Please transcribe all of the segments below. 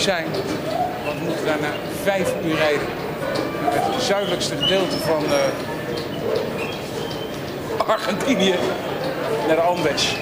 zijn. Want we moeten daar naar vijf uur rijden. Naar het zuidelijkste gedeelte van eh, Argentinië. Naar de Andes.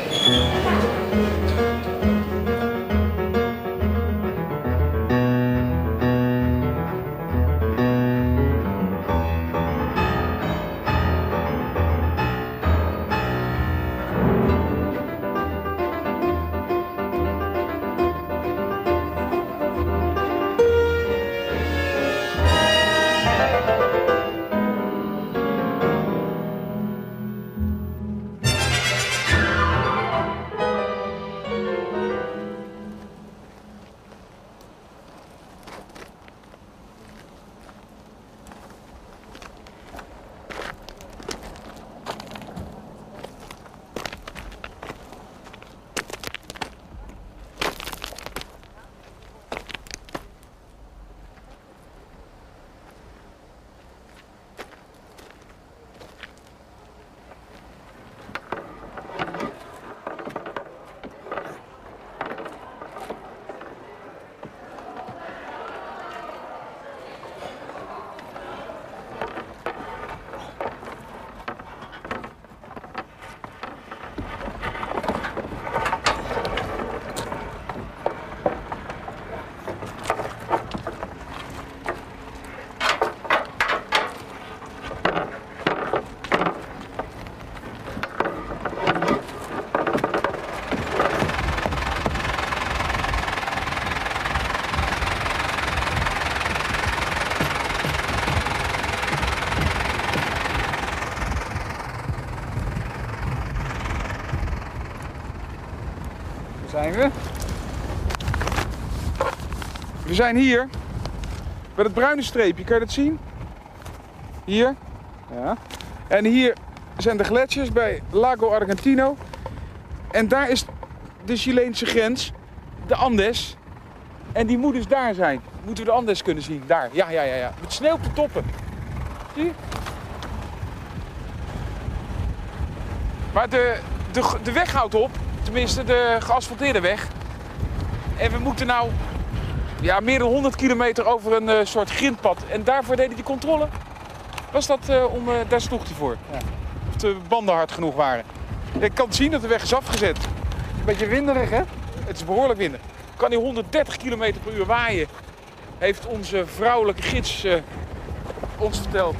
We. Zijn hier. Bij het bruine streepje, kan je dat zien? Hier. Ja. En hier zijn de gletsjers bij Lago Argentino. En daar is de Chileense grens, de Andes. En die moet dus daar zijn. Moeten we de Andes kunnen zien? Daar. Ja, ja, ja. ja. Met sneeuw op de toppen. Maar de, de weg houdt op. Tenminste, de geasfalteerde weg. En we moeten nou ja, meer dan 100 kilometer over een eh, soort grindpad. En daarvoor deden die controle. Was dat eh, om... eh, daar sloeg hij voor. Ja. Of de banden hard genoeg waren. Je kan zien dat de weg is afgezet. Een beetje winderig, hè? Het is behoorlijk winderig. Kan hij 130 kilometer per uur waaien. Heeft onze vrouwelijke gids ons verteld.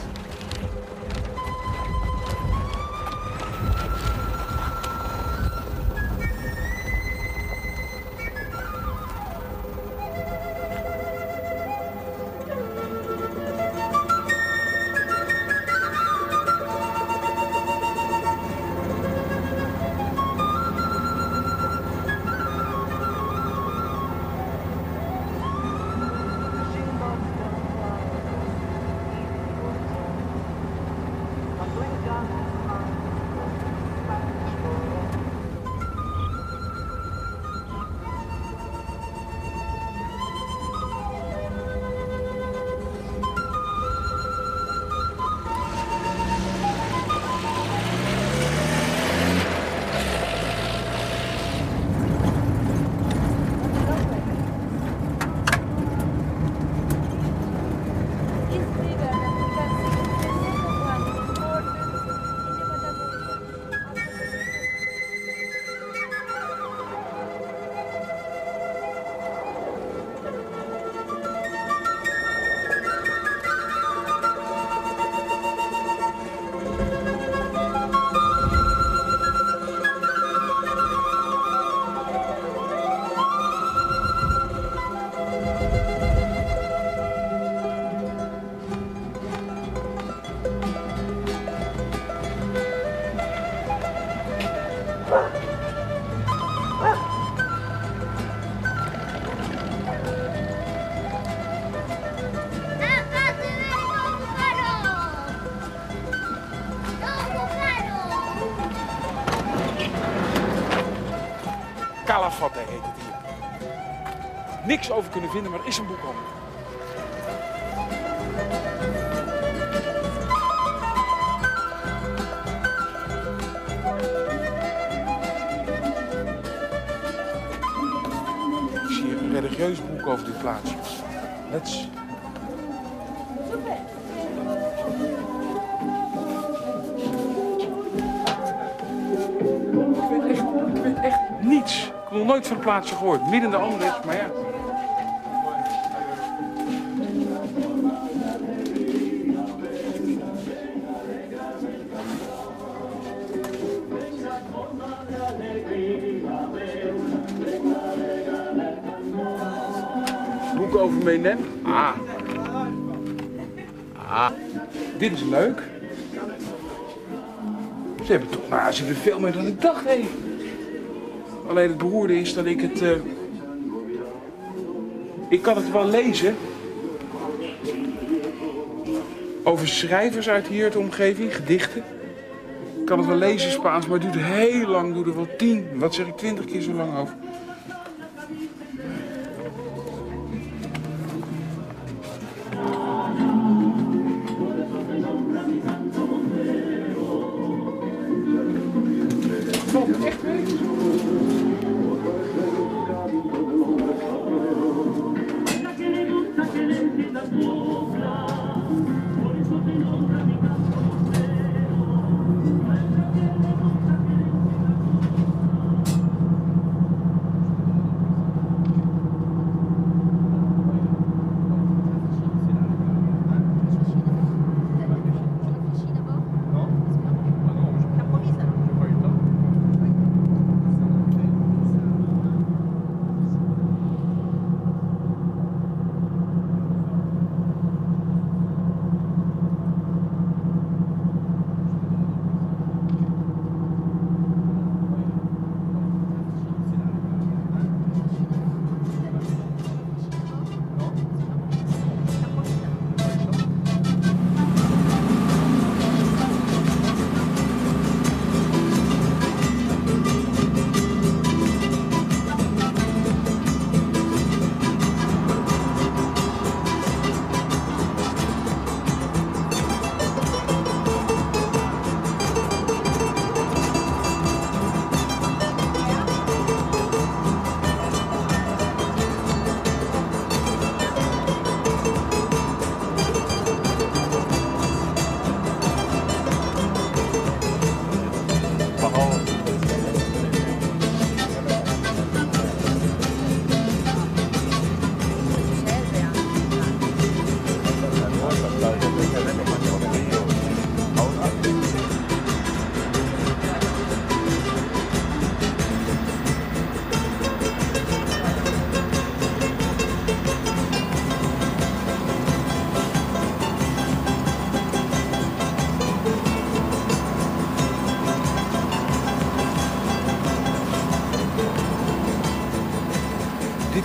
Niets over kunnen vinden, maar er is een boekhandel. Ik zie een religieus boek over dit plaatsje. Let's niets. Ik heb nog nooit van het plaatsje gehoord. Midden in de andere. maar ja. Ah. Ah. Dit is leuk. Ze hebben toch, nou, ze hebben veel meer dan ik dacht, hé. Alleen het beroerde is dat ik het. eh, ik kan het wel lezen. Over schrijvers uit hier de omgeving, gedichten. Ik kan het wel lezen Spaans, maar het duurt heel lang. Doe er wel tien, wat zeg ik, twintig keer zo lang over.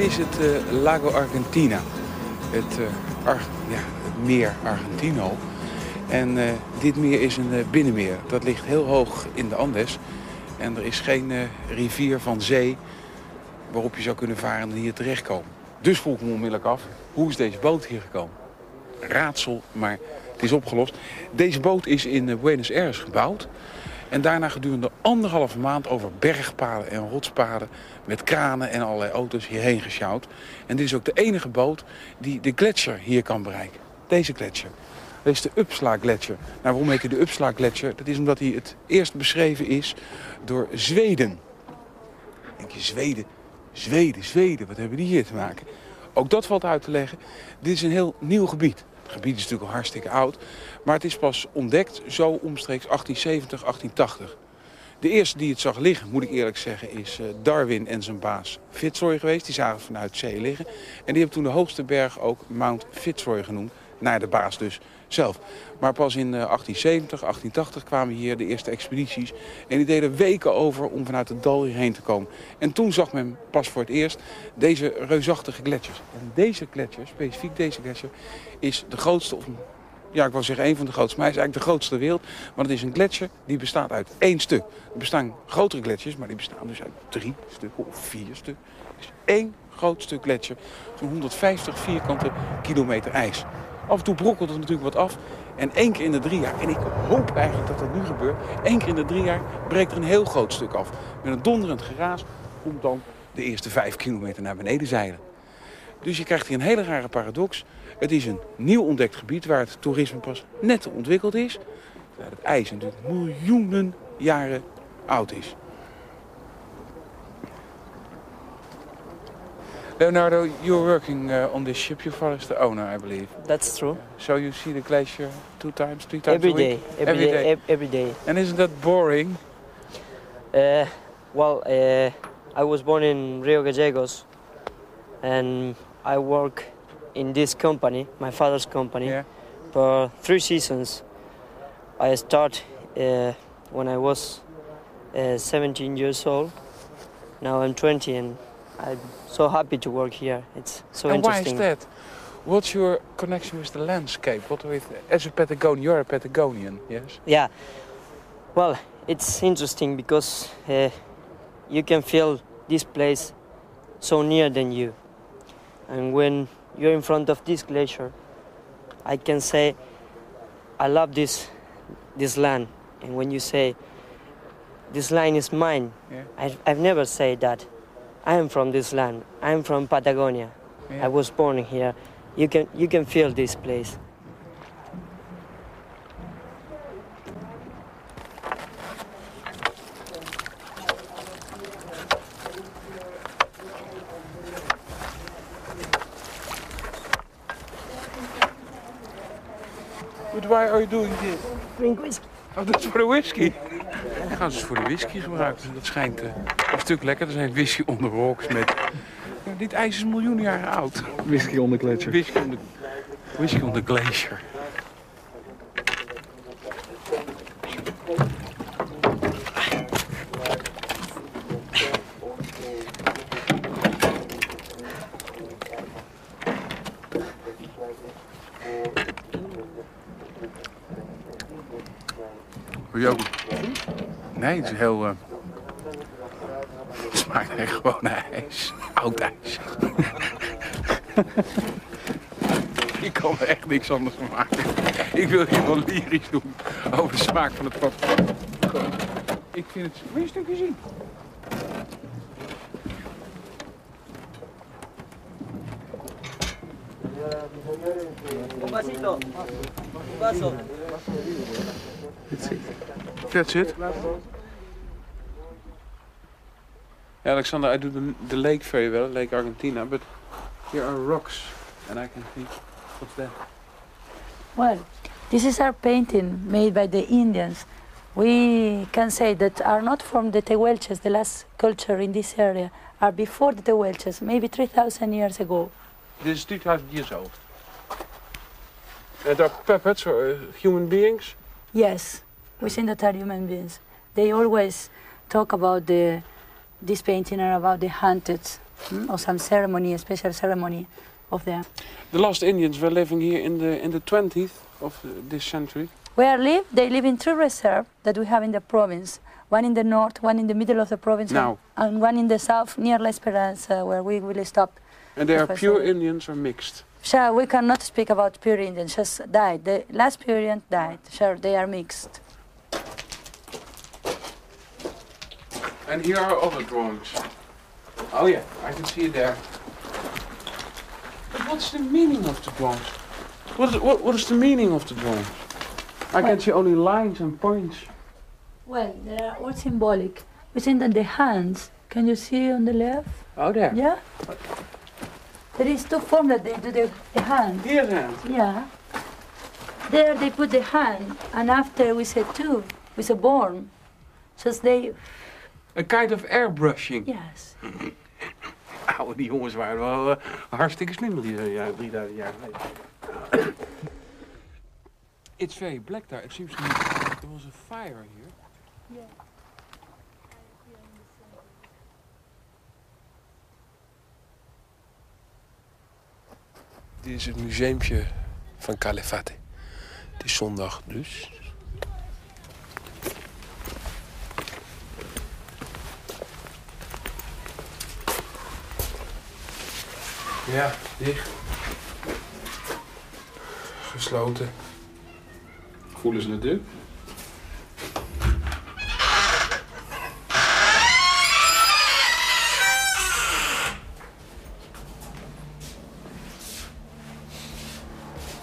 Is het eh, Lago Argentina. Het, eh, ja, meer Argentino. En eh, dit meer is een binnenmeer. Dat ligt heel hoog in de Andes. En er is geen rivier van zee waarop je zou kunnen varen en hier terechtkomen. Dus vroeg ik me onmiddellijk af, hoe is deze boot hier gekomen? Raadsel, maar het is opgelost. Deze boot is in Buenos Aires gebouwd. En daarna gedurende anderhalve maand over bergpaden en rotspaden... met kranen en allerlei auto's hierheen gesjouwd. En dit is ook de enige boot die de gletsjer hier kan bereiken. Deze gletsjer. Dat is de Uppsala gletsjer. Nou, waarom heet hij de Uppsala gletsjer? Dat is omdat hij het eerst beschreven is door Zweden. Denk je, Zweden, Zweden, Zweden, wat hebben die hier te maken? Ook dat valt uit te leggen. Dit is een heel nieuw gebied. Het gebied is natuurlijk al hartstikke oud. Maar het is pas ontdekt zo omstreeks 1870, 1880. De eerste die het zag liggen, moet ik eerlijk zeggen, is eh, Darwin en zijn baas Fitzroy geweest. Die zagen vanuit zee liggen. En die hebben toen de hoogste berg ook Mount Fitzroy genoemd. Naar de baas dus zelf. Maar pas in eh, 1870, 1880 kwamen hier de eerste expedities. En die deden weken over om vanuit het dal hierheen te komen. En toen zag men pas voor het eerst deze reusachtige gletsjers. En deze gletsjer, specifiek deze gletsjer, is de grootste, of ja, ik wil zeggen een van de grootste, maar hij is eigenlijk de grootste wereld. Want het is een gletsjer die bestaat uit één stuk. Er bestaan grotere gletsjers, maar die bestaan dus uit drie stukken of vier stukken. Is één groot stuk gletsjer, zo'n 150 vierkante kilometer ijs. Af en toe brokkelt het natuurlijk wat af. En één keer in de drie jaar, en ik hoop eigenlijk dat dat nu gebeurt, één keer in de drie jaar breekt er een heel groot stuk af. Met een donderend geraas komt dan de eerste vijf kilometer naar beneden zeilen. Dus je krijgt hier een hele rare paradox. Het is een nieuw ontdekt gebied waar het toerisme pas net ontwikkeld is. Terwijl het ijs natuurlijk miljoenen jaren oud is. Leonardo, you're working uh, on this ship. Your father's the owner, I believe. That's true. So you see the glacier two times, three times Every a week? day, every Every day, day. ev- every day. And isn't that boring? Uh, well, uh, I was born in Rio Gallegos, and I work in this company, my father's company, Yeah. for three seasons. I start uh, when I was uh, 17 years old. Now I'm 20, and I'm so happy to work here. It's so and why is interesting. that? What's your connection with the landscape? What with as a Patagonian? You're a Patagonian, yes? Yeah. Well, it's interesting because uh, you can feel this place so near than you. And when you're in front of this glacier, I can say, I love this, this land. And when you say, this land is mine, Yeah. I've, I've never said that. I am from this land. I'm from Patagonia. Yeah. I was born here. You can, you can feel this place. But why are you doing this? Drink whiskey. Oh, voor de whisky. Dan gaan ze voor de whisky gebruiken. Dat schijnt eh, een stuk lekker. Er zijn whisky on the rocks met... Ja, dit ijs is miljoenen jaren oud. Whisky on the gletscher. Whisky on the, whisky on the glacier. Nee, het is heel... eh, Het smaakt echt gewoon naar ijs. Oud ijs. Ik kan er echt niks anders van maken. Ik wil hier wel lyrisch doen over de smaak van het pap. Ik vind het... Wil je een stukje zien? That's it. Yeah, Alexander, I do the, the lake very well, Lake Argentina, but here are rocks, and I can think, what's that? Well, this is our painting made by the Indians. We can say that are not from the Tehuelches, the last culture in this area, are before the Tehuelches, maybe 3,000 years ago. This is 3,000 years old. And are puppets or uh, human beings? Yes, we think that are human beings. They always talk about the, this painting are about the hunted, mm, or some ceremony, a special ceremony of them. The last Indians were living here in the in the 20th of this century. Where live? They live in three reserves that we have in the province. One in the north, one in the middle of the province, Now. and one in the south near La Esperanza, where we will stop. And they are pure Indians or mixed? Sure, we cannot speak about pure Indians, just died. The last pure Indian died. Sure, they are mixed. And here are other drawings. Oh yeah, I can see it there. But what's the meaning of the drawings? What is, what, what is the meaning of the drawings? I can see only lines and points. Well, they are all symbolic. We think that the hands, can you see on the left? Oh there. Yeah? There is two forms that they do the, the hand. Here then. Yeah. There they put the hand, and after we say two, we say born. Just they, A kind of airbrushing. yes. Oude, die jongens waren wel eh, hartstikke slim die eh, ja, 3000 jaar geleden. It's very black there. It seems to me there was a fire here. Dit is het museumpje van Calafate. Het is zondag dus. Ja, dicht. Gesloten. Voelen ze het druk?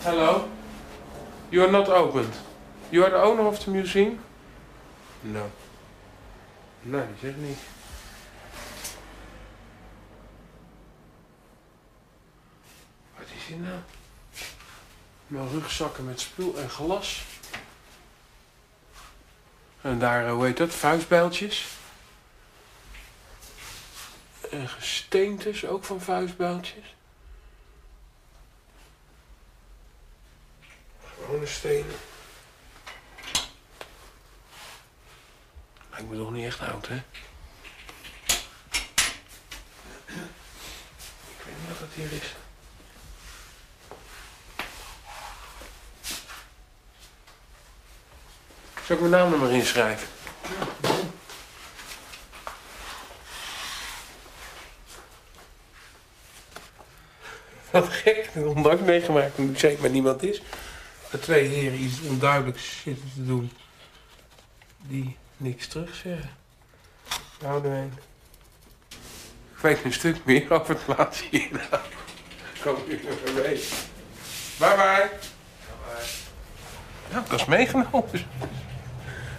Hallo. You are not opened. You are the owner of the museum? No. Nee, zeg niet. Nou? Mijn rugzakken met spul en glas. En daar, eh, hoe heet dat? Vuistbijltjes. En gesteentes, ook van vuistbijltjes. Gewone stenen. Lijkt me toch niet echt oud, hè? Ik weet niet wat het hier is. Zal ik mijn naam er maar inschrijven? Wat gek, nog nooit meegemaakt. Zeg ik maar niemand is. Dat twee heren iets onduidelijks zitten te doen. Die niks terugzeggen. Nou, de een. Ik weet een stuk meer over het plaats hier. Kom nu maar mee. Bye bye. Nou, dat is meegenomen.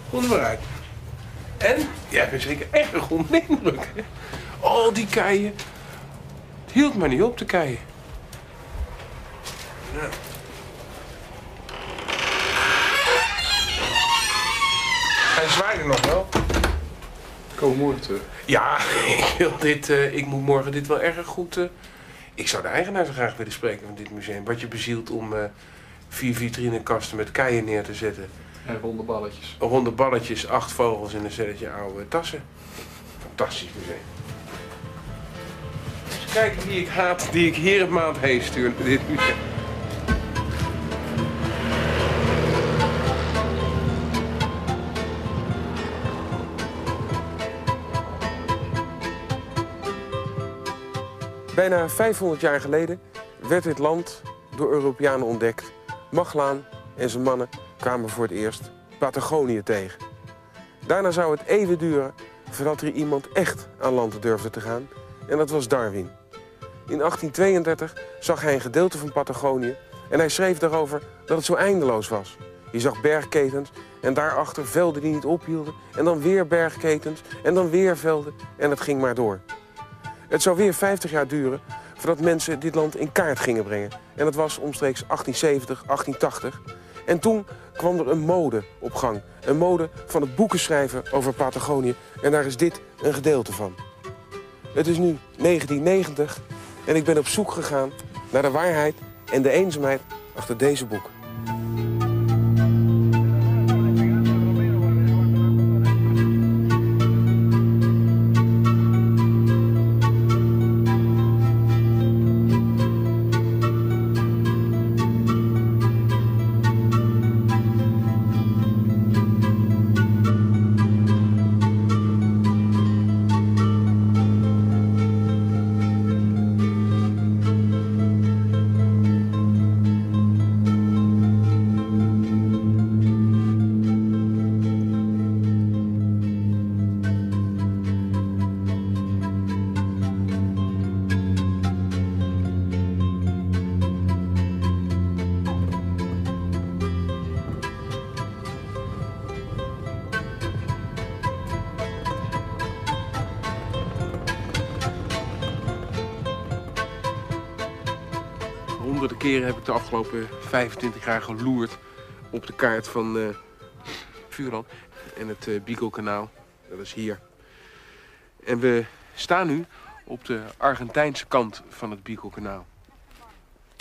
Kom er maar uit. En? Ja, we zeker echt een indruk. Hè? Oh, die keien. Het hield maar niet op te keien. Nou. Hij zwaaide nog wel. Kom morgen terug. Ja, ik, wil dit, eh, ik moet morgen dit wel erg goed... eh, ik zou de eigenaar zo graag willen spreken van dit museum. Wat je bezielt om eh, vier vitrinekasten met keien neer te zetten. Ronde balletjes. Ronde balletjes, acht vogels en een stelletje oude tassen. Fantastisch museum. Kijken wie ik haat, die ik hier een maand heen stuur dit museum. Bijna 500 jaar geleden werd dit land door Europeanen ontdekt. Maglaan en zijn mannen kwamen voor het eerst Patagonië tegen. Daarna zou het eeuwen duren voordat er iemand echt aan land durfde te gaan. En dat was Darwin. In 1832 zag hij een gedeelte van Patagonië en hij schreef daarover dat het zo eindeloos was. Je zag bergketens en daarachter velden die niet ophielden en dan weer bergketens en dan weer velden en het ging maar door. Het zou weer 50 jaar duren voordat mensen dit land in kaart gingen brengen. En dat was omstreeks 1870, 1880. En toen kwam er een mode op gang. Een mode van het boeken schrijven over Patagonië. En daar is dit een gedeelte van. Het is nu 1990 en ik ben op zoek gegaan naar de waarheid en de eenzaamheid achter deze boeken. Honderden keren heb ik de afgelopen 25 jaar geloerd op de kaart van eh Vuurland. En het eh Beagle-kanaal, dat is hier. En we staan nu op de Argentijnse kant van het Beagle-kanaal.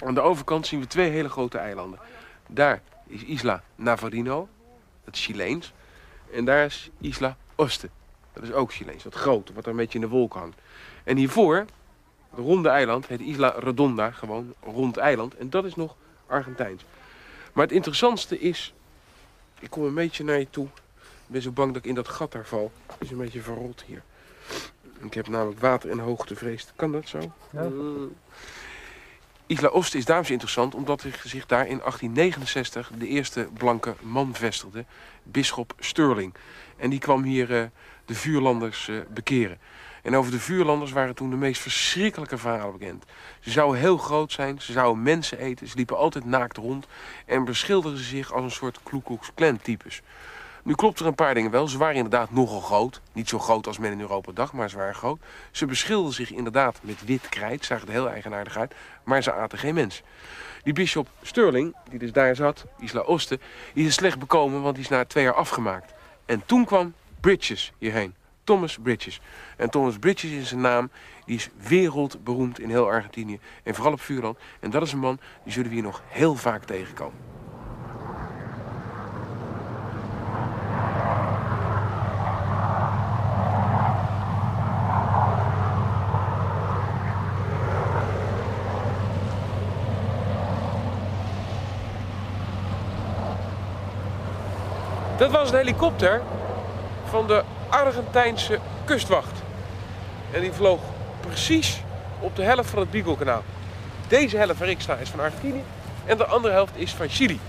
Aan de overkant zien we twee hele grote eilanden. Daar is Isla Navarino, dat is Chileens. En daar is Isla Oste, dat is ook Chileens, dat grote, wat een beetje in de wolk hangt. En hiervoor, het ronde eiland, heet Isla Redonda, gewoon rond eiland. En dat is nog Argentijns. Maar het interessantste is, ik kom een beetje naar je toe. Ik ben zo bang dat ik in dat gat daar val. Het is een beetje verrot hier. Ik heb namelijk water en hoogtevrees. Kan dat zo? Ja. Mm. Isla Oost is daarom zo interessant omdat zich daar in 1869 de eerste blanke man vestigde, bisschop Sterling. En die kwam hier eh, de vuurlanders eh, bekeren. En over de vuurlanders waren toen de meest verschrikkelijke verhalen bekend. Ze zouden heel groot zijn, ze zouden mensen eten, ze liepen altijd naakt rond en beschilderden zich als een soort Ku Klux Klan types. Nu klopt er een paar dingen wel. Ze waren inderdaad nogal groot. Niet zo groot als men in Europa dacht, maar ze waren groot. Ze beschilderden zich inderdaad met wit krijt, zagen er heel eigenaardig uit, maar ze aten geen mens. Die bishop Sterling, die dus daar zat, Isla Osten, die is slecht bekomen, want die is na twee jaar afgemaakt. En toen kwam Bridges hierheen. Thomas Bridges. En Thomas Bridges is een naam, die is wereldberoemd in heel Argentinië. En vooral op Vuurland. En dat is een man, die zullen we hier nog heel vaak tegenkomen. Dat was een helikopter van de Argentijnse kustwacht. En die vloog precies op de helft van het Beagle-kanaal. Deze helft waar ik sta is van Argentinië en de andere helft is van Chili.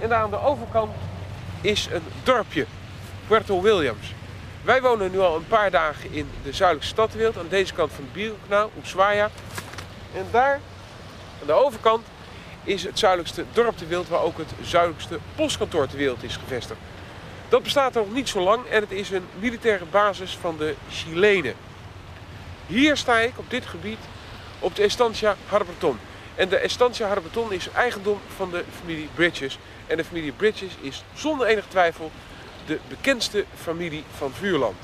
En daar aan de overkant is een dorpje, Puerto Williams. Wij wonen nu al een paar dagen in de zuidelijke stad ter wereld, aan deze kant van het Beagle-kanaal, Ushuaia. En daar, aan de overkant, is het zuidelijkste dorp ter wereld waar ook het zuidelijkste postkantoor ter wereld is gevestigd. Dat bestaat nog niet zo lang en het is een militaire basis van de Chilenen. Hier sta ik op dit gebied op de Estancia Harberton. En de Estancia Harberton is eigendom van de familie Bridges. En de familie Bridges is zonder enig twijfel de bekendste familie van Vuurland.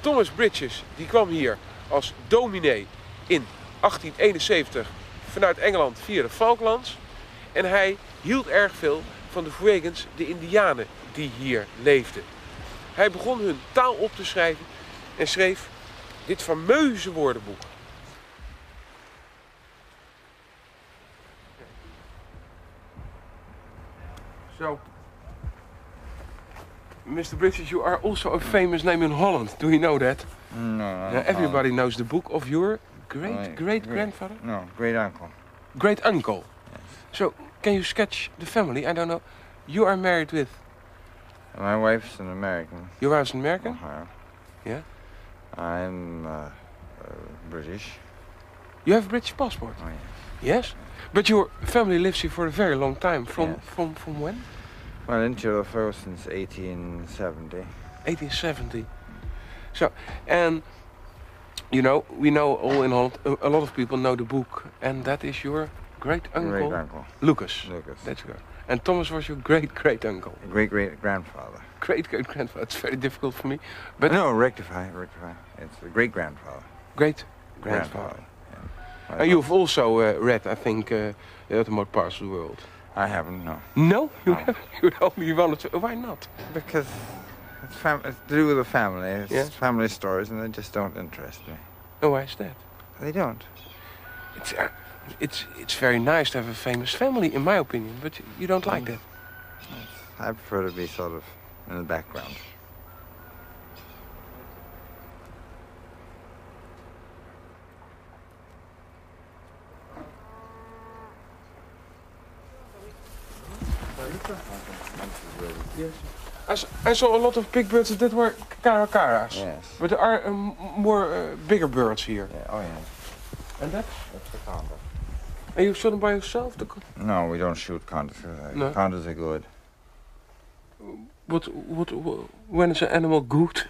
Thomas Bridges die kwam hier als dominee in 1871 vanuit Engeland via de Falklands. En hij hield erg veel van de Fuegans, de Indianen die hier leefden. Hij begon hun taal op te schrijven en schreef dit fameuze woordenboek. So, Mr. Bridges, you are also a famous name in Holland. Do you know that? No, everybody knows the book of your great My great grandfather, No, great uncle. great uncle. So, can you sketch the family? I don't know. You are married with My wife's an American. your wife's an American. Ohio. Yeah. I'm uh, uh, British. You have a British passport. Oh, yes. Yes, but your family lives here for a very long time. From Yes. from from when? Well, in Chilafo since 1870. 1870. So, and you know, we know all in Holland. A, a lot of people know the book, and that is your great uncle Great uncle. Lucas. Lucas. That's good. And Thomas was your great great uncle. Great great grandfather. Great great grandfather. It's very difficult for me, but no, rectify, rectify. It's the great grandfather. great grandfather. Yeah. And you've also uh, read, I think, uh, the Ottoman parts of the world. I haven't, no. No, you No. haven't. You're only or two. Why not? Because it's, fam- it's to do with the family. It's Yeah. family stories, and they just don't interest me. Oh, why is that? They don't. It's, uh, it's, it's very nice to have a famous family, in my opinion, but you don't like that. I prefer to be sort of in the background. I, s- I saw a lot of big birds that were caracaras. Yes. But there are um, more uh, bigger birds here. Yeah. Oh, yeah. And that? That's the condor. And you shooting by yourself? No, we don't shoot condors. Uh, No. Condors are good. what, what, what, when is an animal good?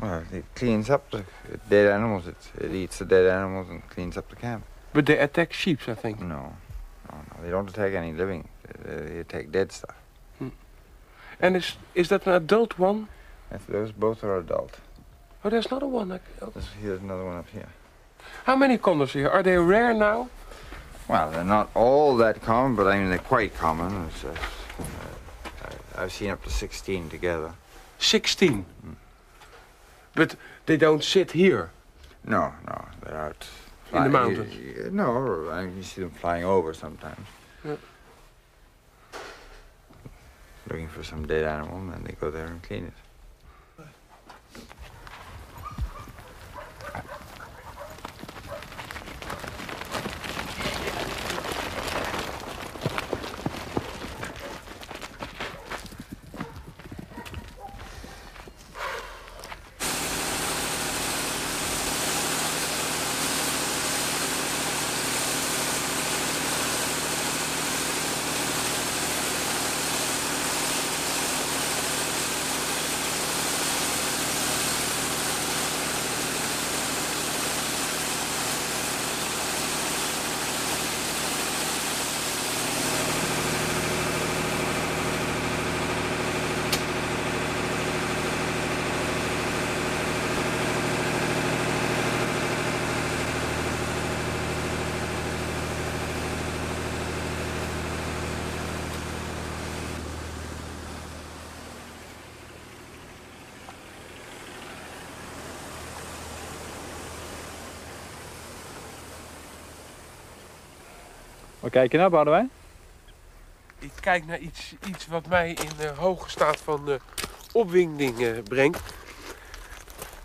Well, it cleans up the dead animals. It, it eats the dead animals and cleans up the camp. But they attack sheep, I think. No, no, no. They don't attack any living. They, attack dead stuff. And is, is that an adult one? If those both are adult. Oh, there's another one. Like, oh. There's, here's another one up here. How many condors are here? Are they rare now? Well, they're not all that common, but I mean they're quite common. It's, uh, uh, I've seen up to 16 together. 16. But they don't sit here. No, no, they're out. In the mountains? you- you- no, I mean, you see them flying over sometimes. Yeah. Looking for some dead animal, and then they go there and clean it. Waar kijk je naar, Boudewijn? Ik kijk naar iets, iets wat mij in een hoge staat van opwinding uh, brengt.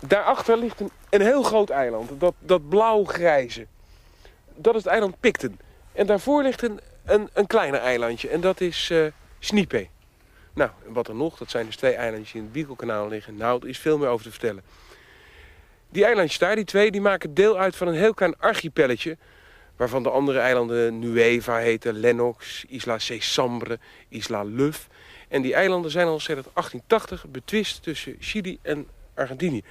Daarachter ligt een, een heel groot eiland, dat, dat blauw-grijze. Dat is het eiland Picton. En daarvoor ligt een, een, een kleiner eilandje en dat is uh, Snipe. Nou, en wat er nog, dat zijn dus twee eilandjes die in het Beagle-kanaal liggen. Nou, er is veel meer over te vertellen. Die eilandjes daar, die twee, die maken deel uit van een heel klein archipelletje... waarvan de andere eilanden Nueva heten, Lennox, Isla Césambre, Isla Luf. En die eilanden zijn al sinds 1880 betwist tussen Chili en Argentinië.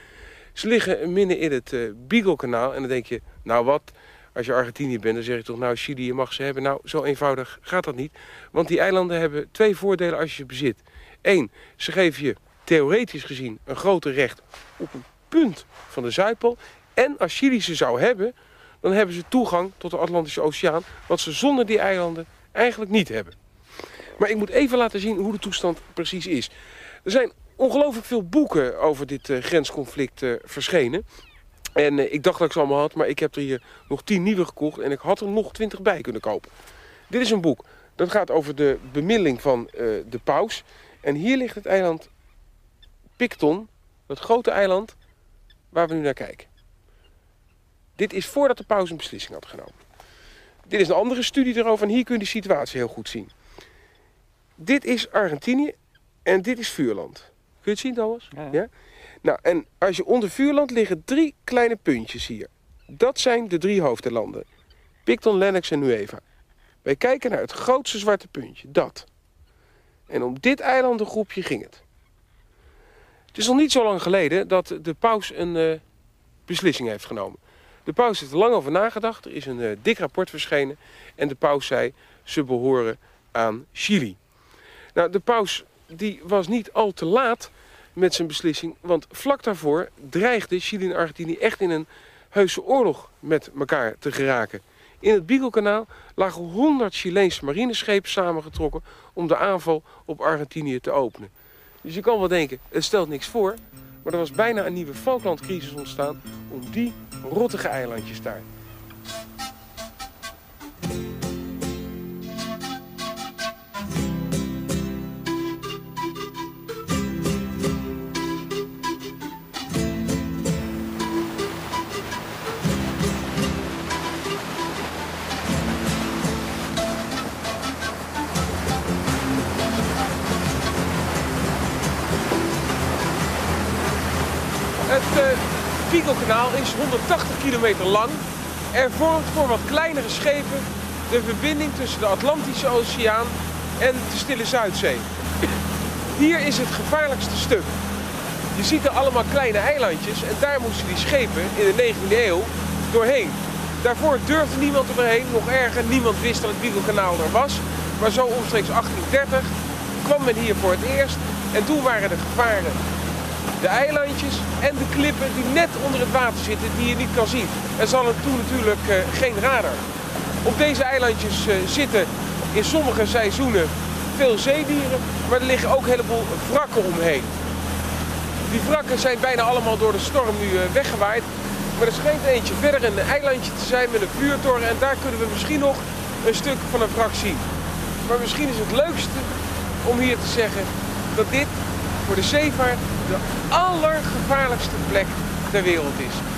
Ze liggen midden in het uh, Beagle-kanaal en dan denk je, nou wat... Als je Argentinië bent, dan zeg je toch, nou Chili, je mag ze hebben. Nou, zo eenvoudig gaat dat niet. Want die eilanden hebben twee voordelen als je ze bezit. Eén, ze geven je theoretisch gezien een groter recht op een punt van de Zuidpool. En als Chili ze zou hebben, dan hebben ze toegang tot de Atlantische Oceaan. Wat ze zonder die eilanden eigenlijk niet hebben. Maar ik moet even laten zien hoe de toestand precies is. Er zijn ongelooflijk veel boeken over dit uh, grensconflict uh, verschenen. En uh, ik dacht dat ik ze allemaal had, maar ik heb er hier nog tien nieuwe gekocht. En ik had er nog twintig bij kunnen kopen. Dit is een boek. Dat gaat over de bemiddeling van de paus. En hier ligt het eiland Picton. Dat grote eiland waar we nu naar kijken. Dit is voordat de paus een beslissing had genomen. Dit is een andere studie erover en hier kun je de situatie heel goed zien. Dit is Argentinië en dit is vuurland. Kun je het zien, Thomas? Ja. ja? Nou, en als je onder vuurland liggen drie kleine puntjes hier. Dat zijn de drie hoofdlanden. Picton, Lennox en Nueva. Wij kijken naar het grootste zwarte puntje, dat. En om dit eilandengroepje ging het. Het is nog niet zo lang geleden dat de paus een uh, beslissing heeft genomen. De paus heeft er lang over nagedacht. Er is een uh, dik rapport verschenen. En de paus zei, ze behoren aan Chili. Nou, de paus die was niet al te laat met zijn beslissing. Want vlak daarvoor dreigde Chili en Argentinië echt in een heuse oorlog met elkaar te geraken. In het Beagle-kanaal lagen 100 Chileense marineschepen samengetrokken om de aanval op Argentinië te openen. Dus je kan wel denken, het stelt niks voor. Maar er was bijna een nieuwe Falklandcrisis ontstaan om die rottige eilandjes daar. Beagle-kanaal is 180 kilometer lang en vormt voor wat kleinere schepen de verbinding tussen de Atlantische Oceaan en de Stille Zuidzee. Hier is het gevaarlijkste stuk. Je ziet er allemaal kleine eilandjes en daar moesten die schepen in de 19e eeuw doorheen. Daarvoor durfde niemand er doorheen, nog erger, niemand wist dat het Beagle-kanaal er was. Maar zo omstreeks 1830 kwam men hier voor het eerst en toen waren de gevaren de eilandjes en de klippen die net onder het water zitten, die je niet kan zien. Er zal er toen natuurlijk uh, geen radar. Op deze eilandjes uh, zitten in sommige seizoenen veel zeedieren, maar er liggen ook een heleboel wrakken omheen. Die wrakken zijn bijna allemaal door de storm nu uh, weggewaaid. Maar er schijnt eentje verder een eilandje te zijn met een vuurtoren en daar kunnen we misschien nog een stuk van een wrak zien. Maar misschien is het leukste om hier te zeggen dat dit voor de zeevaart de allergevaarlijkste plek ter wereld is.